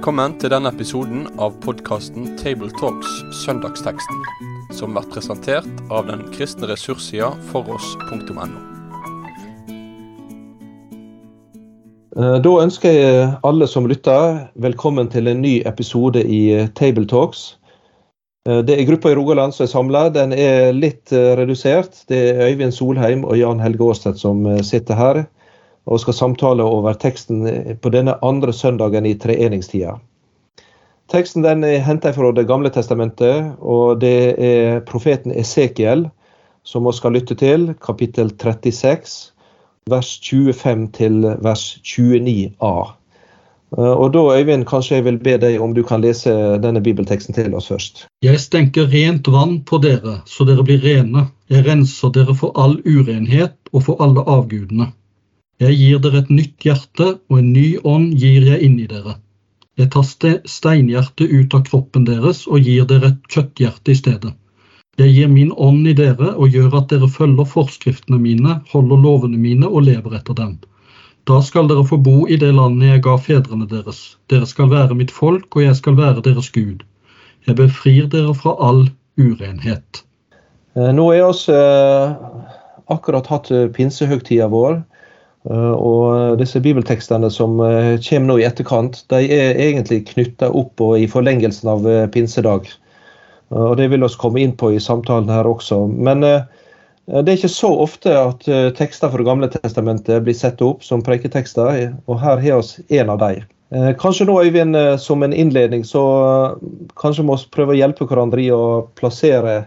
Velkommen til denne episoden av podkasten Tabletalks Søndagsteksten, som blir presentert av den kristne ressurssida foross.no. Eh, Da ønsker jeg alle som lytter, velkommen til en ny episode i Tabletalks. Eh, Det er gruppa i Rogaland som er samla. Den er litt eh, redusert. Det er Øyvind Solheim og Jan Helge Aastedt som eh, sitter her og skal samtale over teksten på denne andre søndagen i treeningstida. Teksten den er henta fra Det gamle testamentet, og det er profeten Esekiel som vi skal lytte til, kapittel 36, vers 25 til vers 29a. Eh, Og da, Øyvind, kanskje jeg vil be deg om du kan lese denne bibelteksten til oss først. Jeg stenker rent vann på dere, så dere blir rene. Jeg renser dere for all urenhet og for alle avgudene. Jeg gir dere et nytt hjerte, og en ny ånd gir jeg inni dere. Jeg tar steinhjertet ut av kroppen deres og gir dere et kjøtthjerte i stedet. Jeg gir min ånd i dere og gjør at dere følger forskriftene mine, holder lovene mine og lever etter dem. Da skal dere få bo i det landet jeg ga fedrene deres. Dere skal være mitt folk, og jeg skal være deres Gud. Jeg befrir dere fra all urenhet. Eh, Nå er vi eh, akkurat hatt eh, pinsehøgtida vår. Eh, Og disse bibeltekstene som eh, kommer nå i etterkant, de er egentlig knytta opp og i forlengelsen av eh, pinsedag. Og Det vil vi komme inn på i samtalen her også. Men det er ikke så ofte at tekster fra gamle testamentet blir satt opp som preiketekster, og her har vi en av dem. Kanskje nå, Øyvind, som en innledning, så kanskje må vi prøve å hjelpe hverandre i å plassere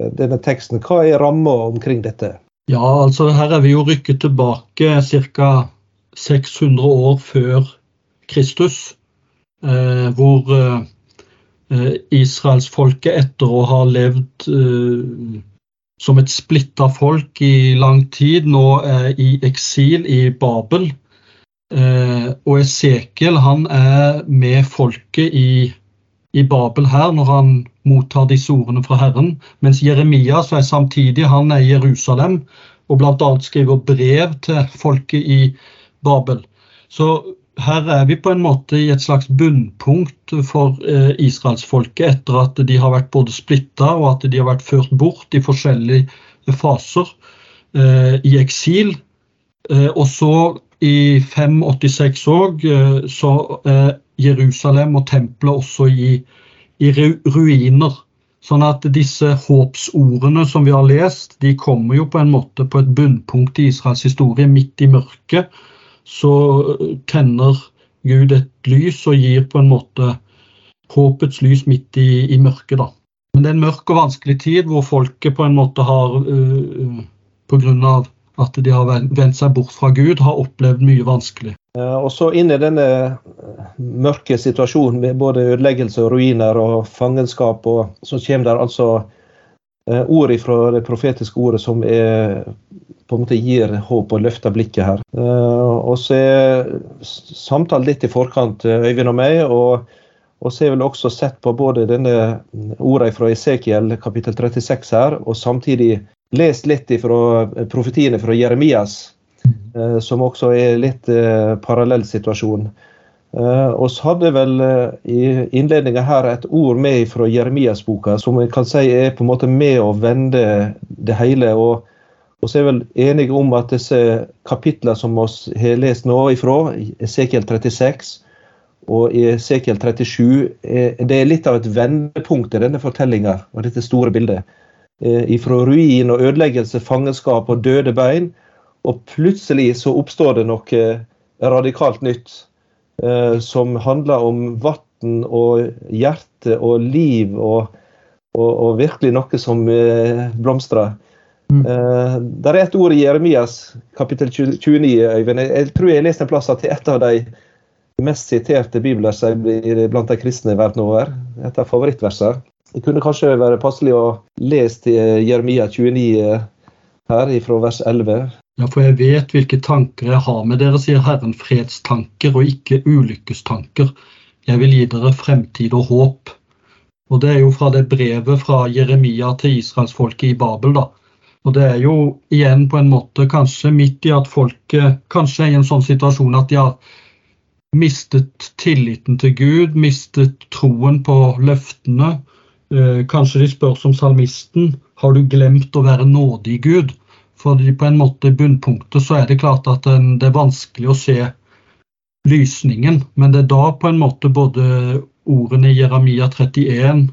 denne teksten. Hva er ramma omkring dette? Ja, altså her er vi jo rykket tilbake ca. 600 år før Kristus, eh, hvor eh, eh, israelsfolket etter å ha levd eh, som et splitta folk i lang tid, nå er i eksil i Babel. Eh, og Esekiel han er med folket i, i Babel her når han mottar disse ordene fra Herren, mens Jeremia så er samtidig, han er i Jerusalem og bl.a. skriver brev til folket i Babel. Så her er vi på en måte i et slags bunnpunkt for eh, israelsfolket etter at de har vært både splitta og at de har vært ført bort i forskjellige faser eh, i eksil. Eh, og så i 586 òg eh, så er Jerusalem og tempelet også i, i ruiner. Sånn at disse håpsordene som vi har lest, de kommer jo på en måte på et bunnpunkt i Israels historie. Midt i mørket så tenner Gud et lys og gir på en måte håpets lys midt i, i mørket. da. Men det er en mørk og vanskelig tid hvor folket på en måte har, uh, pga. At de har vendt seg bort fra Gud, har opplevd mye vanskelig. Og så inn i denne eh, mørke situasjonen med både ødeleggelse og ruiner og fangenskap, og så kommer der altså eh, ord fra det profetiske ordet som er, på en måte gir håp og løfter blikket her. Eh, Og så er samtalen litt i forkant, Øyvind og meg, og, og så har vel også sett på både denne ordene fra Esekiel kapittel 36 her, og samtidig lest litt fra profetiene fra Jeremias. Eh, som også er litt eh, parallell situasjon. Vi hadde vel eh, i innledninga her et ord med fra Jeremias-boka, som jeg kan si er på en måte med å vende det hele. og vi er vel enige om at disse kapitlene som vi har lest nå ifra, Esekiel 36 og i Esekiel 37, er, det er litt av et vendepunkt i denne fortellinga og dette store bildet. Eh, ifra ruin og ødeleggelse, fangenskap og døde bein, og plutselig så oppstår det noe radikalt nytt. eh, som handler om vann og hjerte og liv, og, og, og virkelig noe som eh, blomstrer. Mm. Eh, der er et ord i Jeremias kapittel 29, Øyvind. Jeg, tror jeg har lest en plass at et av de mest siterte bibler blant de kristne verden over. Et av favorittversene. Det kunne kanskje være passelig å lese til Jeremia 29 her, fra vers 11. Ja, for jeg vet hvilke tanker jeg har med dere, sier Herren, fredstanker og ikke ulykkestanker. Jeg vil gi dere fremtid og håp. Og det er jo fra det brevet fra Jeremia til israelsfolket i Babel, da. Og det er jo igjen på en måte kanskje midt i at folket kanskje er i en sånn situasjon at de har mistet tilliten til Gud, mistet troen på løftene. Eh, kanskje de spør som salmisten har du glemt å være nådig Gud. Fordi på en måte i bunnpunktet så er det klart at det er vanskelig å se lysningen, men det er da på en måte både ordene i Jeremia 31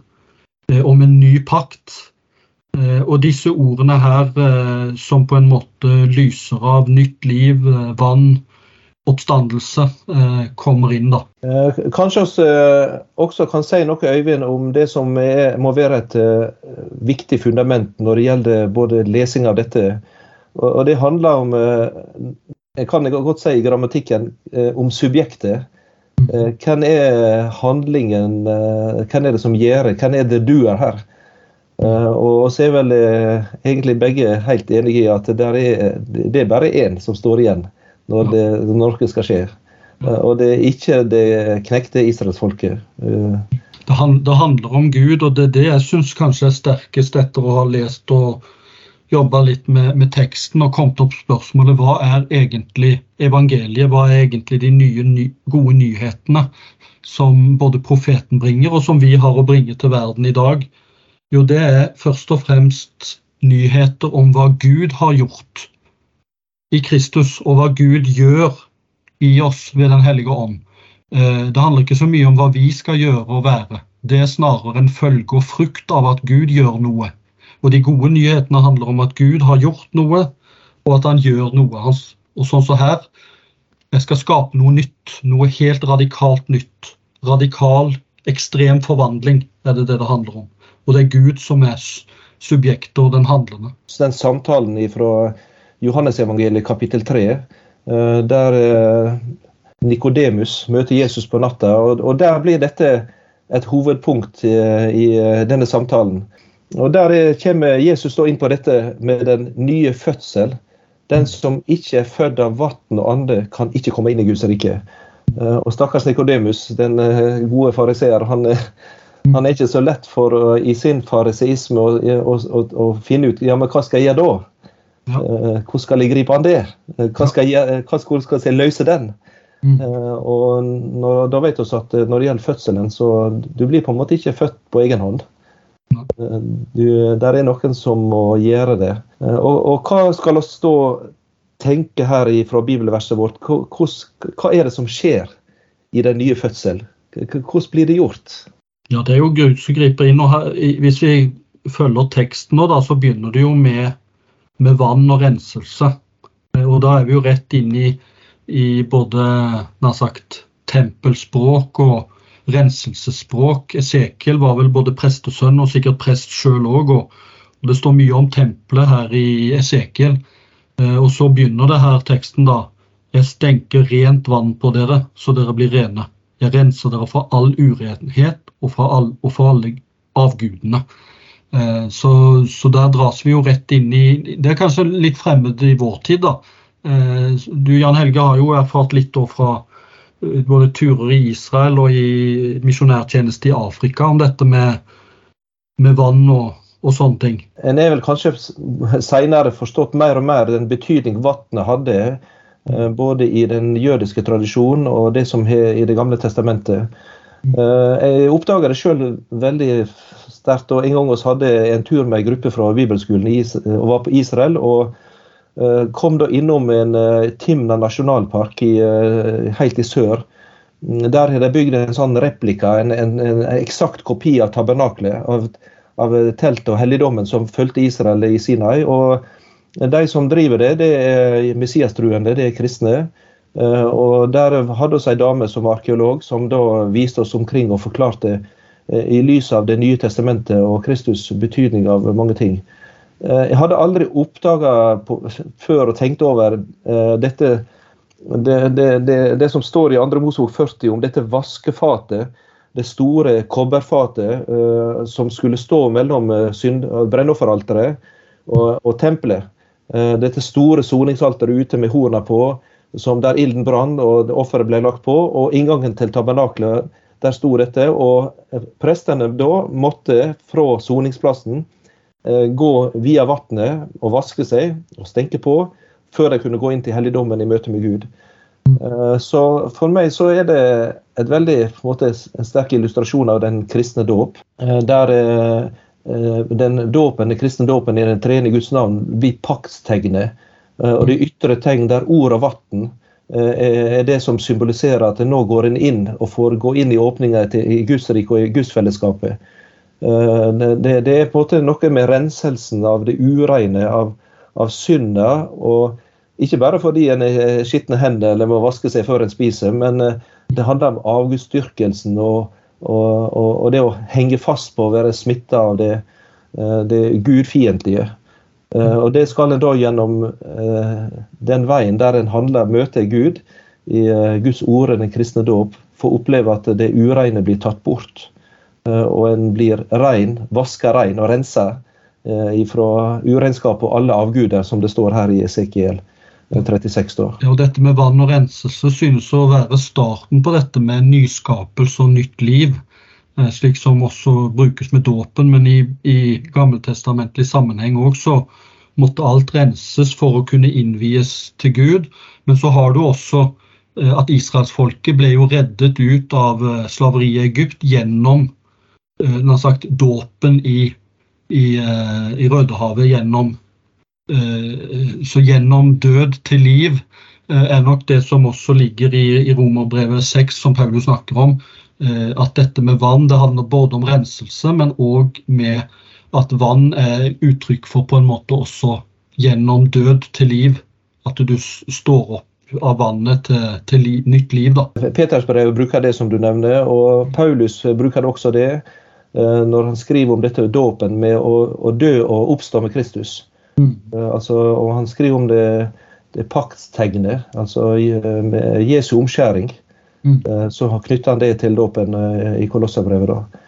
eh, om en ny pakt eh, og disse ordene her som på en måte lyser av nytt liv, vann, oppstandelse eh, kommer inn. da. Eh, kanskje vi eh, også kan si noe Øyvind, om det som er, må være et viktig fundament når det gjelder både lesing av dette. Og, Det handler om jeg kan godt si i grammatikken om subjektet. Hvem er handlingen, hvem er det som gjør, hvem er det du er her? Og så er vel egentlig begge helt enige i at det er, det er bare én som står igjen når, det, noe skal skje. Eh, og det er ikke det knekte israelsfolket. Eh, det, det, handler om Gud, og det er det jeg syns kanskje er sterkest etter å ha lest og jobba litt med, med, teksten og kommet opp spørsmålet hva er egentlig evangeliet? Hva er egentlig de nye, ny, gode nyhetene som både profeten bringer, og som vi har å bringe til verden i dag? Jo, det er først og fremst nyheter om hva Gud har gjort i Kristus og hva Gud gjør i oss ved Den hellige ånd. Eh, det handler ikke så mye om hva vi skal gjøre og være. Det er snarere en følge og frukt av at Gud gjør noe. Og de gode nyhetene handler om at Gud har gjort noe, og at han gjør noe. hans. Og sånn som så her, jeg skal skape noe nytt. Noe helt radikalt nytt. Radikal, ekstrem forvandling er det det det handler om. Og det er Gud som er subjektet og den handlende. Så den samtalen ifra Johannesevangeliet kapittel 3, eh, der eh, Nikodemus møter Jesus på natta. og Der blir dette et hovedpunkt i denne samtalen. Og Der kommer Jesus inn på dette med den nye fødsel. Den som ikke er født av vann og ande, kan ikke komme inn i Guds rike. Eh, og stakkars Nikodemus, den gode fariseer, han, han, er ikke så lett for i sin fariseisme å finne ut ja, men hva skal jeg gjøre da? Eh, hvordan skal jeg gripe an det? Eh, hva skal jeg, hva skal, jeg løse den? Mm. Og når, da vet vi at når det gjelder fødselen, så du blir på en måte ikke født på egen hånd. Du, der er noen som må gjøre det. Og, og, hva skal vi da tenke her fra bibelverset vårt? Hva, hva, er det som skjer i den nye fødselen? Hvordan blir det gjort? Ja, Det er jo Gud som griper inn. og her, Hvis vi følger teksten nå, da, så begynner det jo med med vann og renselse. Eh, og da er vi jo rett inn i, i både sagt, tempelspråk og renselsesspråk. Esekiel var vel både prestesønn og sikkert prest sjøl òg. Og det står mye om tempelet her i Esekiel. Eh, og så begynner det her teksten da. Jeg stenker rent vann på dere, så dere blir rene. Jeg renser dere fra all urenhet og fra, all, og fra alle avgudene. Eh, så, så, der dras vi jo rett inn i Det er kanskje litt fremmed i vår tid, da. Eh, du Jan Helge har jo erfart litt da fra eh, både turer i Israel og i misjonærtjeneste i Afrika om dette med, med vann og, og, sånne ting. En er vel kanskje senere forstått mer og mer den betydning vannet hadde, både i den jødiske tradisjonen og det som er i Det gamle testamentet. Jeg oppdaga det sjøl veldig sterkt. og En gang vi hadde en tur med en gruppe fra bibelskolen og var på Israel. og uh, Kom da innom en Timna nasjonalpark i, helt i sør. Der har de bygd en sånn replika, en, en, en eksakt kopi av tabernaklet. Av, av teltet og helligdommen som fulgte Israel i Sinai. og De som driver det, det er messiastruende, det er kristne. Og Der hadde vi ei dame som arkeolog, som da viste oss omkring og forklarte Eh, i lys av Det nye testamentet og Kristus' betydning av mange ting. Eh, jeg hadde aldri oppdaga før og tenkt over eh, dette det, det, det, det som står i 2. Mosebok 40 om dette vaskefatet, det store kobberfatet som skulle stå mellom brennofferalteret og, og tempelet. Dette store soningsalteret ute med horna på, som der ilden brant og offeret ble lagt på. Og inngangen til tabernaklet der sto dette. Og prestene da måtte fra soningsplassen eh, gå via vannet og vaske seg og stenke på før de kunne gå inn til helligdommen i møte med Gud. Eh, så for meg så er det et veldig på en, måte, en sterk illustrasjon av den kristne dåp. Eh, der den dåpen, den kristne dåpen i den tredje Guds navn blir paktstegnet. Og det ytre tegn der ord og vann er det som symboliserer at nå går en inn og får gå inn i åpninga i Guds rike og i gudsfellesskapet. Det, det, er på en måte noe med renselsen av det ureine, av, av synda. og ikke bare fordi en har skitne hender eller må vaske seg før en spiser, men eh, det handler om avgudsdyrkelsen og, og, og, og, det å henge fast på å være smitta av det, eh, det gudfiendtlige. Eh, og det skal en da gjennom den veien der en handler, møter Gud i Guds ord, den kristne dåp, få oppleve at det ureine blir tatt bort. Og en blir rein, vaska rein og rensa fra urenskap og alle avguder, som det står her i Esekiel 36 år. Ja, og Dette med vann og renselse synes å være starten på dette med nyskapelse og nytt liv. Eh, slik som også brukes med dåpen, men i, i gammeltestamentlig sammenheng òg så måtte alt renses for å kunne innvies til Gud. Men så har du også eh, at israelsfolket ble jo reddet ut av eh, slaveriet i Egypt gjennom sagt, dåpen i, i, i Rødehavet, gjennom så gjennom død til liv er nok det som også ligger i, i Romerbrevet 6, som Paulus snakker om. Eh, at dette med vann det handler både om renselse, men òg med at vann er uttrykk for på en måte også gjennom død til liv. At du står opp av vannet til, til li, nytt liv. Da. Petersbrevet bruker det som du nevner, og Paulus bruker også det når han skriver om dette dåpen med å, å dø og oppstå med Kristus. Mm. Eh, altså, og han skriver om det, det paktstegnet, altså eh, med Jesu omskjæring. Mm. Eh, så knytter han det til dåpen i Kolosserbrevet.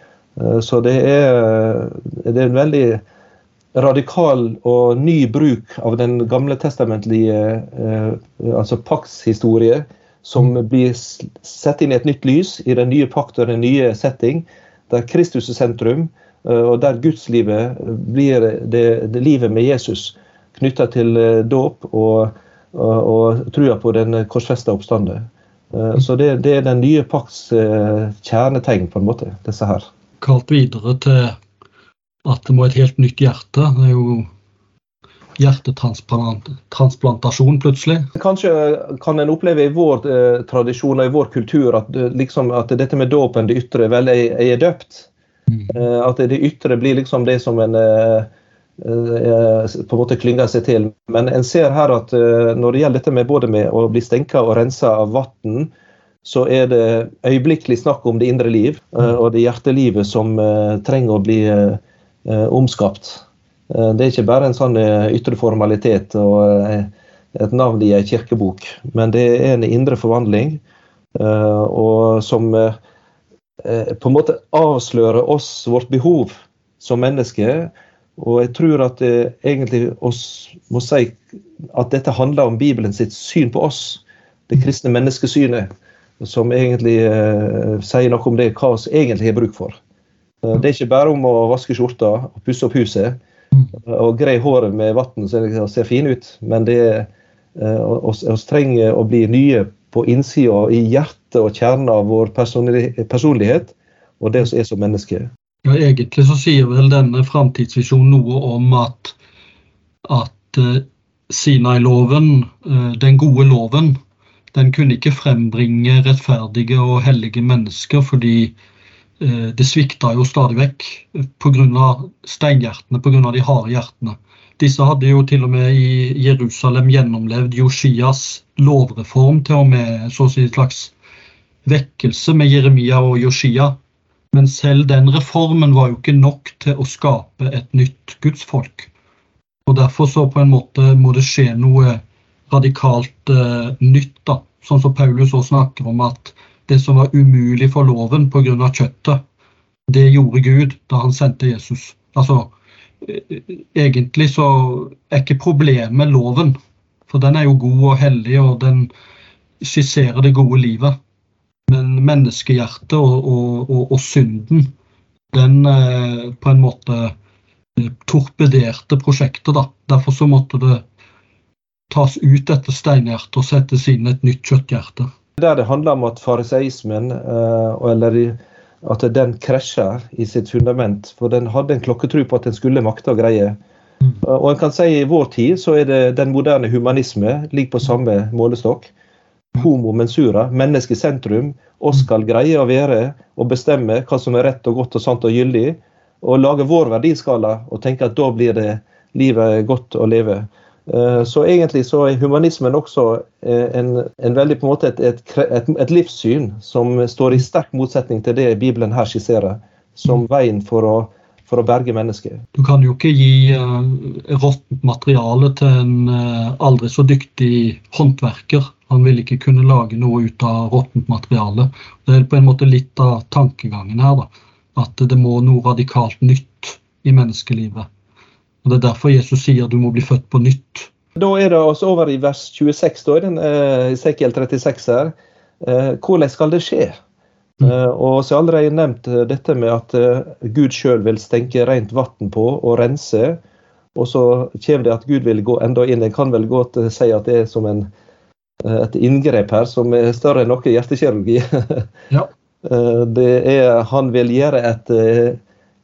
Så det er, det er en veldig radikal og ny bruk av den gamle testamentlige altså paktshistorie, som mm. blir sett inn i et nytt lys i den nye pakt og den nye setting, der Kristus er sentrum, Eh, og der gudslivet blir det, det livet med Jesus knytta til eh, dåp og, og, og, trua på den korsfesta oppstanden. Eh, så det, det, er den nye pakts kjernetegn, på en måte, disse her. Kalt videre til at det må et helt nytt hjerte. Det er jo hjertetransplantasjon plutselig. Kanskje kan en oppleve i vår eh, tradisjon og i vår kultur at, liksom, at dette med dåpen, det ytre, vel, jeg, jeg er døpt. Mm. At det ytre blir liksom det som en eh, eh, på en måte klynger seg til. Men en ser her at når det gjelder dette med både med å bli stenka og rensa av vann, så er det øyeblikkelig snakk om det indre liv mm. og det hjertelivet som trenger å bli omskapt. Det er ikke bare en sånn ytre formalitet og et navn i ei kirkebok, men det er en indre forvandling. Og som Eh, på en måte avslører oss vårt behov som mennesker. Og jeg tror at det egentlig oss må si at dette handler om Bibelen sitt syn på oss. Det kristne menneskesynet. Som egentlig eh, sier noe om det hva vi egentlig har bruk for. Eh, det er ikke bare om å vaske skjorta og pusse opp huset og greie håret med vann så det ser fin ut, men det er vi trenger å bli nye på innsida, i hjertet og kjernen av vår personlighet og det som er som menneske. Ja, Egentlig så sier vel denne framtidsvisjonen noe om at, at uh, Sinai-loven, uh, den gode loven, den kunne ikke frembringe rettferdige og hellige mennesker, fordi uh, det svikta jo stadig vekk pga. steinhjertene, pga. de harde hjertene. Disse hadde jo til og med i Jerusalem gjennomlevd Josias lovreform, til og med så å si et slags vekkelse med Jeremia og Joshia. Men selv den reformen var jo ikke nok til å skape et nytt gudsfolk. Og Derfor så på en måte må det skje noe radikalt eh, nytt. da. Sånn som Paulus også snakker om at det som var umulig for loven pga. kjøttet, det gjorde Gud da han sendte Jesus. Altså, egentlig så er ikke problemet loven. For den er jo god og hellig, og den skisserer det gode livet. Men menneskehjertet og, og, og, og synden, den eh, på en måte eh, torpederte prosjektet. da. Derfor så måtte det tas ut etter steinhjertet og settes inn et nytt kjøtthjerte. Der det handler om at fariseismen, eller at den krasjer i sitt fundament. For den hadde en klokketro på at den skulle makte og greie. Mm. Og en kan si I vår tid så er det den moderne humanisme ligger på samme målestokk. Homo mensura, menneske sentrum. Oss skal greie å være og bestemme hva som er rett og godt og sant og gyldig. Og lage vår verdiskala og tenke at da blir det livet godt å leve. Eh, så egentlig så er humanismen også eh, en, en veldig på en måte et, et, et, livssyn som står i sterk motsetning til det Bibelen her skisserer, som mm. veien for å, for å berge mennesket. Du kan jo ikke gi uh, råttent materiale til en uh, aldri så dyktig håndverker. Han vil ikke kunne lage noe ut av råttent materiale. Det er på en måte litt av tankegangen her. da, At det må noe radikalt nytt i menneskelivet. Og Det er derfor Jesus sier du må bli født på nytt. Da er det oss over i vers 26, da, i den uh, Ezekiel 36 her. Uh, hvordan skal det skje? Uh, og så har jeg allerede nevnt dette med at Gud sjøl vil stenke rent vann på og rense. Og så kommer det at Gud vil gå enda inn. Jeg kan vel godt si at det er som en, et inngrep her som er større enn noe hjertekirurgi. ja. det er, han vil gjøre et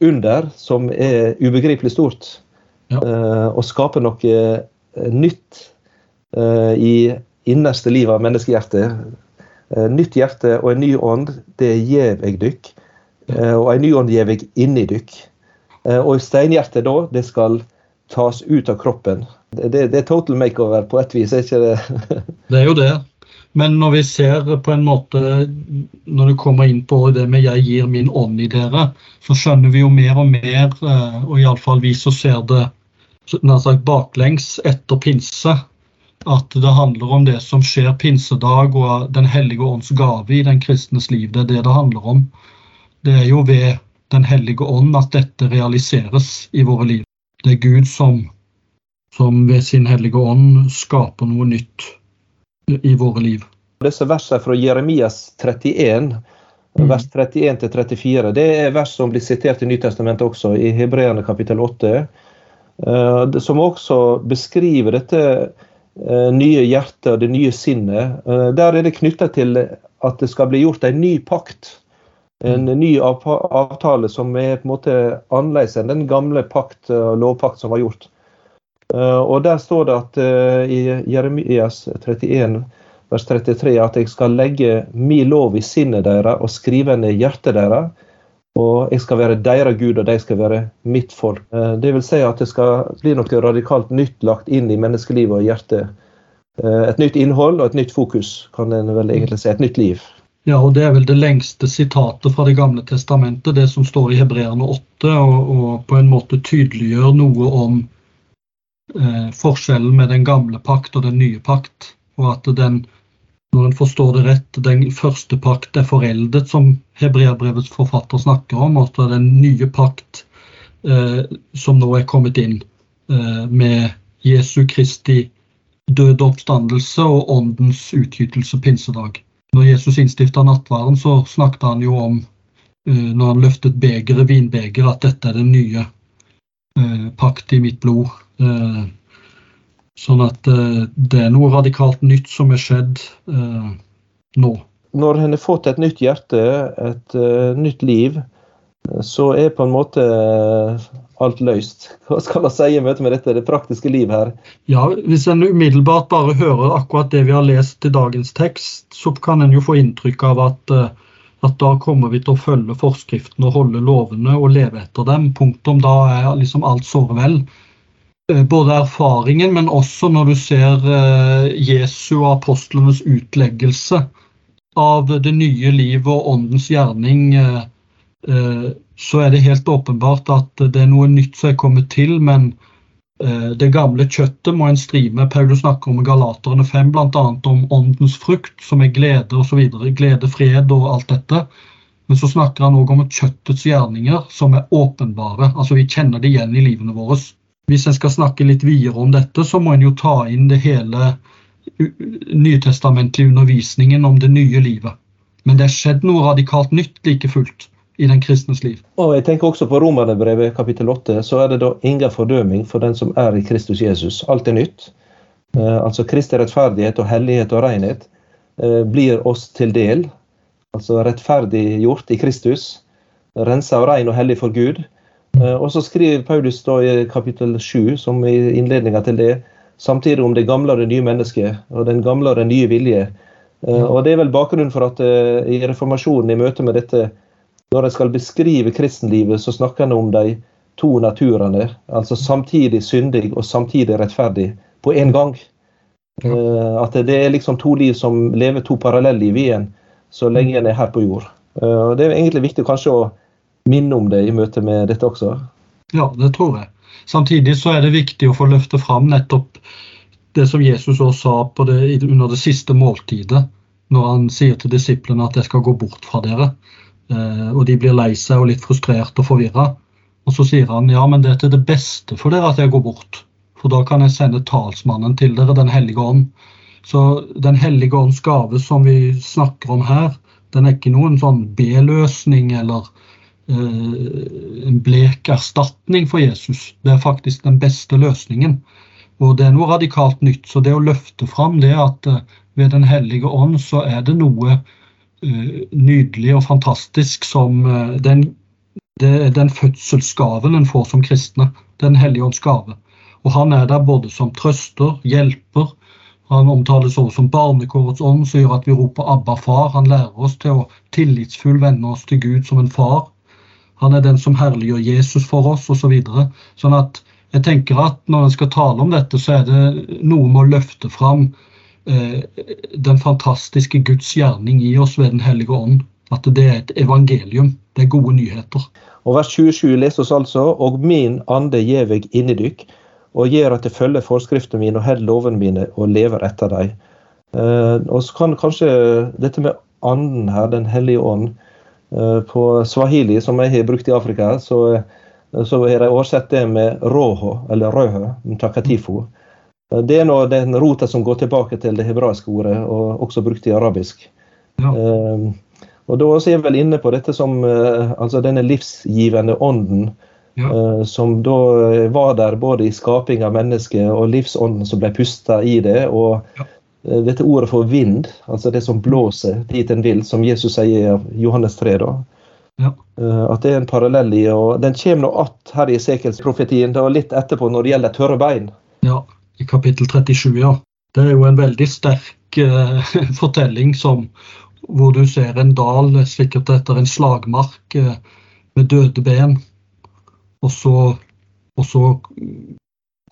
under som er ubegripelig stort ja. Eh, og skape noe eh, nytt eh, i innerste livet av menneskehjertet. Nytt hjerte og en ny ånd, det gjev jeg dykk. Og en ny ånd gjev jeg inni dykk. Og steinhjertet da, det skal tas ut av kroppen. Det, det, det er total makeover på et vis, er ikke det? det er jo det. Men når vi ser på en måte, når det kommer inn på det med 'jeg gir min ånd i dere', så skjønner vi jo mer og mer, og iallfall vi som ser det sagt, baklengs etter pinse. At det handler om det som skjer pinsedag og Den hellige ånds gave i den kristnes liv. Det er det det handler om. Det er jo ved Den hellige ånd at dette realiseres i våre liv. Det er Gud som, som ved sin hellige ånd skaper noe nytt i våre liv. Disse versene fra Jeremias 31, mm. vers 31-34, det er vers som blir sitert i Nytestamentet også, i Hebreerne kapittel 8. Eh, som også beskriver dette eh, nye hjertet og det nye sinnet. Eh, der er det knytta til at det skal bli gjort en ny pakt. En mm. ny avtale som er på en måte annerledes enn den gamle pakt og lovpakt som var gjort. Og Der står det at i Jeremias 31 vers 33 at jeg skal legge min lov i sinnet deres og skrive i hjertet deres og jeg skal være deres Gud, og de skal være mitt folk. Eh, det vil si at det skal bli noe radikalt nytt lagt inn i menneskelivet og hjertet. Eh, et nytt innhold og et nytt fokus, kan en vel egentlig si. Et nytt liv. Ja, og Det er vel det lengste sitatet fra Det gamle testamentet, det som står i Hebreerne 8, og, og på en måte tydeliggjør noe om eh, forskjellen med den gamle pakt og den nye pakt. Og at den når en forstår det rett, den første pakt er foreldet, som hebreerbrevets forfatter snakker om. Og at den nye pakt eh, som nå er kommet inn eh, med Jesu Kristi døde oppstandelse og åndens utgytelse pinsedag. Når Jesus innstifta nattværen, så snakket han jo om, eh, når han løftet begeret, vinbegeret, at dette er den nye eh, pakt i mitt blod. Eh, Sånn at uh, det er noe radikalt nytt som er skjedd uh, nå. Når en har fått et nytt hjerte, et nytt liv, så er på en måte alt løst. Hva skal man si i møte med dette, det praktiske liv her? Ja, Hvis en umiddelbart bare hører akkurat det vi har lest i dagens tekst, så kan en jo få inntrykk av at, at da kommer vi til å følge forskriftene og holde lovene og leve etter dem. Punktum. Da er liksom alt såre vel. Eh, både erfaringen, men også når du ser eh, Jesu og apostlenes utleggelse av det nye livet og åndens gjerning, eh, så er det helt åpenbart at det er noe nytt som er kommet til. Men det gamle kjøttet må en stri med. Paulus snakker om Galaterne 5, bl.a. om åndens frukt, som er glede osv. Glede, fred og alt dette. Men så snakker han òg om kjøttets gjerninger, som er åpenbare. Altså Vi kjenner det igjen i livene våre hvis en skal snakke litt videre om dette, så må en jo ta inn det hele nytestamentlige undervisningen om det nye livet. Men det er skjedd noe radikalt nytt like fullt i den kristnes liv. Og jeg tenker også På Romerbrevet kapittel 8 så er det da ingen fordøming for den som er i Kristus Jesus. Alt er nytt. Altså Kristi rettferdighet og hellighet og renhet blir oss til del. Altså rettferdiggjort i Kristus. Rensa og rein og hellig for Gud. Og så skriver Paulus da i kapittel 7, som i innledninga til det, samtidig om det gamle og det nye mennesket, og den gamle og den nye vilje. Og Det er vel bakgrunnen for at i reformasjonen, i møte med dette, når en skal beskrive kristenlivet, så snakker en om de to naturene. Altså samtidig syndig og samtidig rettferdig på én gang. At det er liksom to liv som lever to parallelle i en så lenge en er her på jord. Og det er egentlig viktig kanskje å minne om det i møte med dette også. Ja, det tror jeg. Samtidig så er det viktig å få løfte fram nettopp det som Jesus også sa det, under det siste måltidet, når han sier til disiplene at jeg skal gå bort fra dere. Eh, og de blir lei seg og litt frustrert og forvirra. Og så sier han ja, men det er til det beste for dere at jeg går bort. For da kan jeg sende talsmannen til dere, Den hellige ånd. Så Den hellige ånds gave som vi snakker om her, den er ikke noen sånn B-løsning eller en blek erstatning for Jesus. Det er faktisk den beste løsningen. Og det er noe radikalt nytt. Så det å løfte fram det at eh, ved Den hellige ånd så er det noe eh, nydelig og fantastisk som eh, den det er den fødselsgaven en får som kristne. Den hellige ånds gave. Og han er der både som trøster, hjelper. Han omtales også som barnekårets ånd, som gjør at vi roper 'Abba, far'. Han lærer oss til å tillitsfull vende oss til Gud som en far. Han er den som herliggjør Jesus for oss, osv. Så videre. sånn at jeg tenker at når en skal tale om dette, så er det noe med å løfte fram eh, den fantastiske Guds gjerning i oss ved Den hellige ånd. At det er et evangelium. Det er gode nyheter. Og vers 27 leser oss altså Og min ande gjev eg inni dykk, og gjør at jeg følger forskriftene mine og held lovene mine og lever etter dem. Eh, og så kan kanskje dette med anden her, Den hellige ånd, på swahili, som jeg har brukt i Afrika, så, så har de oversett det med roho, eller røho, takatifu. Uh, det er nå den rota som går tilbake til det hebraiske ordet, og også brukt i arabisk. Ja. Og Da er jeg vel inne på dette som eh, altså denne livsgivende ånden. Ja. Eh, som da eh, var der både i skaping av mennesket og livsånden som ble pusta i det. Og ja. Dette ordet for vind, altså det som blåser dit en vil, som Jesus sier i Johannes 3. da. Ja. At det er en parallell i, og Den kommer nå att her i Esekels-profetien, litt etterpå når det gjelder tørre bein. Ja, i kapittel 37, ja. Det er jo en veldig sterk eh, fortelling som hvor du ser en dal sikkert etter en slagmark eh, med døde ben. Og så, og så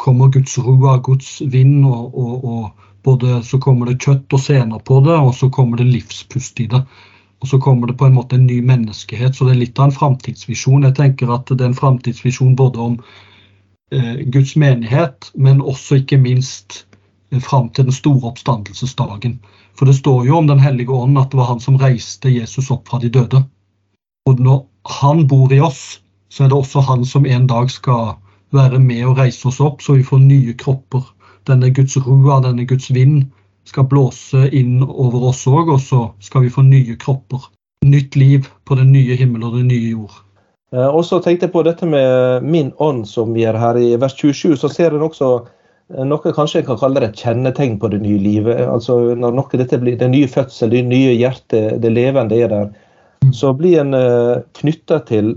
kommer Guds rua, Guds vind, og, og, og, både så kommer det kjøtt og sener på det, og så kommer det livspust i det. Og så kommer det på en måte en ny menneskehet. Så det er litt av en framtidsvisjon. Jeg tenker at det er en framtidsvisjon både om eh, Guds menighet, men også ikke minst eh, fram til den store oppstandelsesdagen. For det står jo om Den hellige ånd at det var han som reiste Jesus opp fra de døde. Og når han bor i oss, så er det også han som en dag skal være med og reise oss opp, så vi får nye kropper. Denne Guds rua, denne Guds vind, skal blåse inn over oss òg, og så skal vi få nye kropper. Nytt liv på den nye himmel og den nye jord. Eh, og så tenkte jeg på dette med min ånd som vi er her i vers 27. Så ser en også noe kanskje jeg kan kalle det et kjennetegn på det nye livet. Altså Når noe dette blir det nye fødsel, det nye hjertet, det levende er der, så blir en eh, knytta til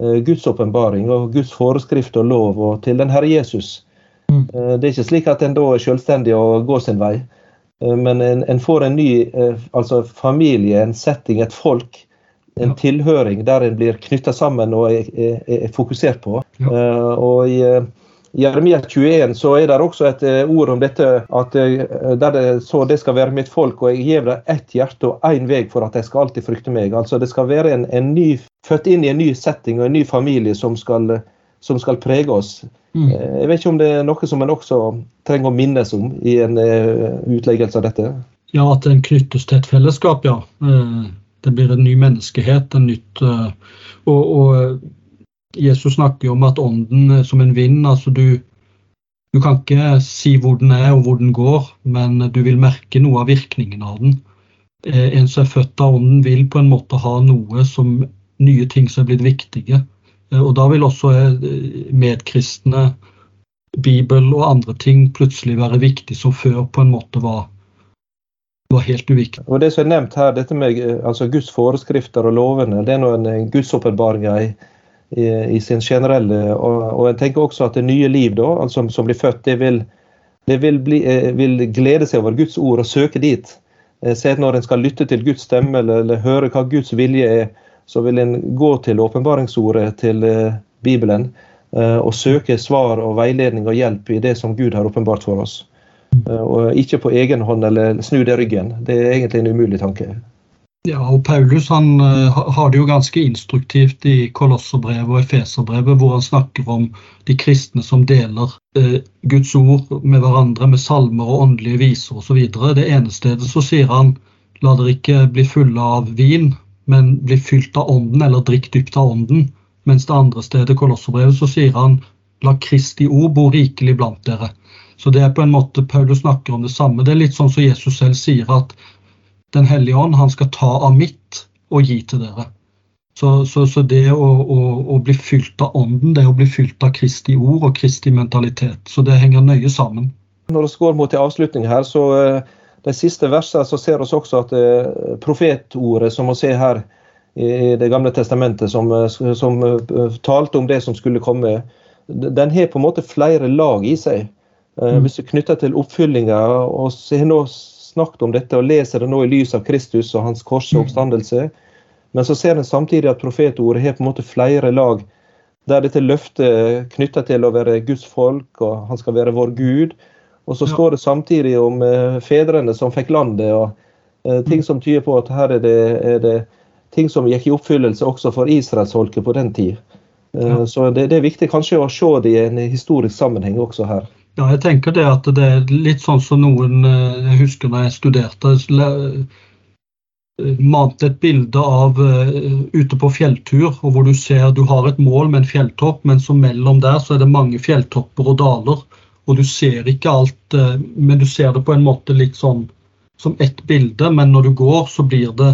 Guds åpenbaring og Guds forskrift og lov og til den Herre Jesus. Mm. Uh, det er ikke slik at en da er selvstendig og går sin vei, men en, en, får en ny altså familie, en setting, et folk. En tilhøring der en blir knytta sammen og er, er, er fokusert på. Ja. og i Jeremia 21 så er det også et eh, ord om dette at eh, det, så det skal være mitt folk, og jeg gir dem ett hjerte og én vei for at de skal alltid frykte meg. Altså Det skal være en, en ny, født inn i en ny setting og en ny familie som skal, som skal prege oss. Mm. Eh, jeg vet ikke om det er noe som en også trenger å minnes om i en uh, utleggelse av dette? Ja, at en knyttes til et fellesskap, ja. Det blir en ny menneskehet. en nytt, og, og Jesus snakker jo om at ånden er som en vind. altså du, du kan ikke si hvor den er og hvor den går, men du vil merke noe av virkningen av den. Eh, en som er født av ånden, vil på en måte ha noe som nye ting som er blitt viktige. Eh, og da vil også eh, medkristne Bibel og andre ting plutselig være viktig som før på en måte var, var helt uviktig. Og Det som er nevnt her, dette med altså Guds foreskrifter og lovene, det er nå en gudsåpenbaring i, i, i, sin generelle og, og, jeg tenker også at det nye liv da, altså, som blir født, det vil, det vil, bli, eh, vil glede seg over Guds ord og søke dit. Se Se når en skal lytte til Guds stemme eller, eller høre hva Guds vilje er, så vil en gå til åpenbaringsordet til eh, Bibelen Eh, og søke svar og veiledning og hjelp i det som Gud har åpenbart for oss. Eh, og ikke på egen hånd eller snu det ryggen. Det er egentlig en umulig tanke. Ja, og Paulus han har det jo ganske instruktivt i Kolosserbrevet og Efeserbrevet, hvor han snakker om de kristne som deler eh, Guds ord med hverandre med salmer og åndelige viser osv. Det ene stedet så sier han la dere ikke bli fulle av vin, men bli fylt av ånden, eller drikk dypt av ånden. Mens det andre stedet, Kolosserbrevet, så sier han la Kristi ord bo rikelig blant dere. Så det er på en måte Paulus snakker om det samme. Det er litt sånn som Jesus selv sier at Den hellige ånd han skal ta av mitt og gi til dere. Så, så, så det å, å, å, bli fylt av ånden, det er å bli fylt av Kristi ord og Kristi mentalitet. Så det henger nøye sammen. Når vi går mot en avslutning her, så eh, de siste versene så ser vi også at eh, profetordet som vi ser her, i Det gamle testamentet som, eh, som, eh, talte om det som skulle komme, den har på en måte flere lag i seg. Mm. Hvis du knytter til oppfyllinga, og har nå snakket om dette og leser det nå i lys av Kristus og hans kors og mm. oppstandelse, men så ser en samtidig at profetordet har på en måte flere lag der dette løftet knytter til å være Guds folk, og han skal være vår Gud. Og så står det samtidig om fedrene som fikk landet, og ting mm. som tyder på at her er det, er det ting som gikk i oppfyllelse også for israelsfolket på den tid. Eh, ja. Så det, det, er viktig kanskje å se det i en historisk sammenheng også her. Ja, jeg tenker det at det er litt sånn som noen eh, Jeg husker da jeg studerte eh, mante et bilde av ute på fjelltur, og hvor du ser du har et mål med en fjelltopp, men så mellom der så er det mange fjelltopper og daler. Og du ser ikke alt, uh, men du ser det på en måte litt sånn som ett bilde, men når du går, så blir det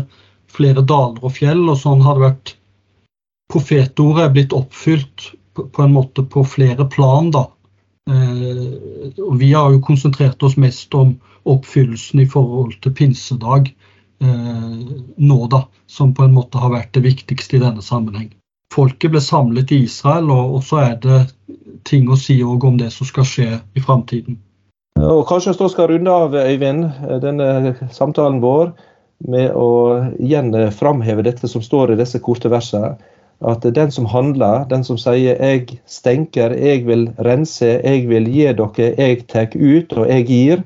flere daler og fjell, og sånn har det vært Profetordet er blitt oppfylt på, en måte på flere plan, da. Eh, vi har jo konsentrert oss mest om oppfyllelsen i forhold til pinsedag eh, nå, da. Som på en måte har vært det viktigste i denne sammenheng. Folket ble samlet i Israel, og så er det ting å si om det som skal skje i framtiden. Og Kanskje vi skal runde av, Øyvind, denne samtalen vår med å igjen framheve dette som står i disse korte versene. At den som handler, den som sier 'jeg stenker, jeg vil rense, jeg vil gi dere, jeg tar ut og jeg gir',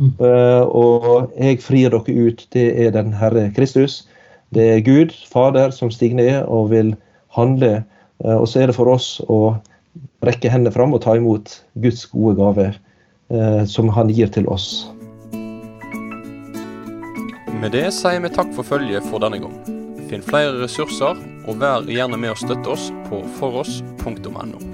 mm. Eh, og 'jeg frir dere ut', det er den Herre Kristus. Det er Gud, Fader, som stiger ned og vil handle. Eh, og så er det for oss å rekke hendene fram og ta imot Guds gode gave, eh, som Han gir til oss. Med det sier vi takk for følget for denne gang. Finn flere ressurser, og vær gjerne med å støtte oss på foross.no.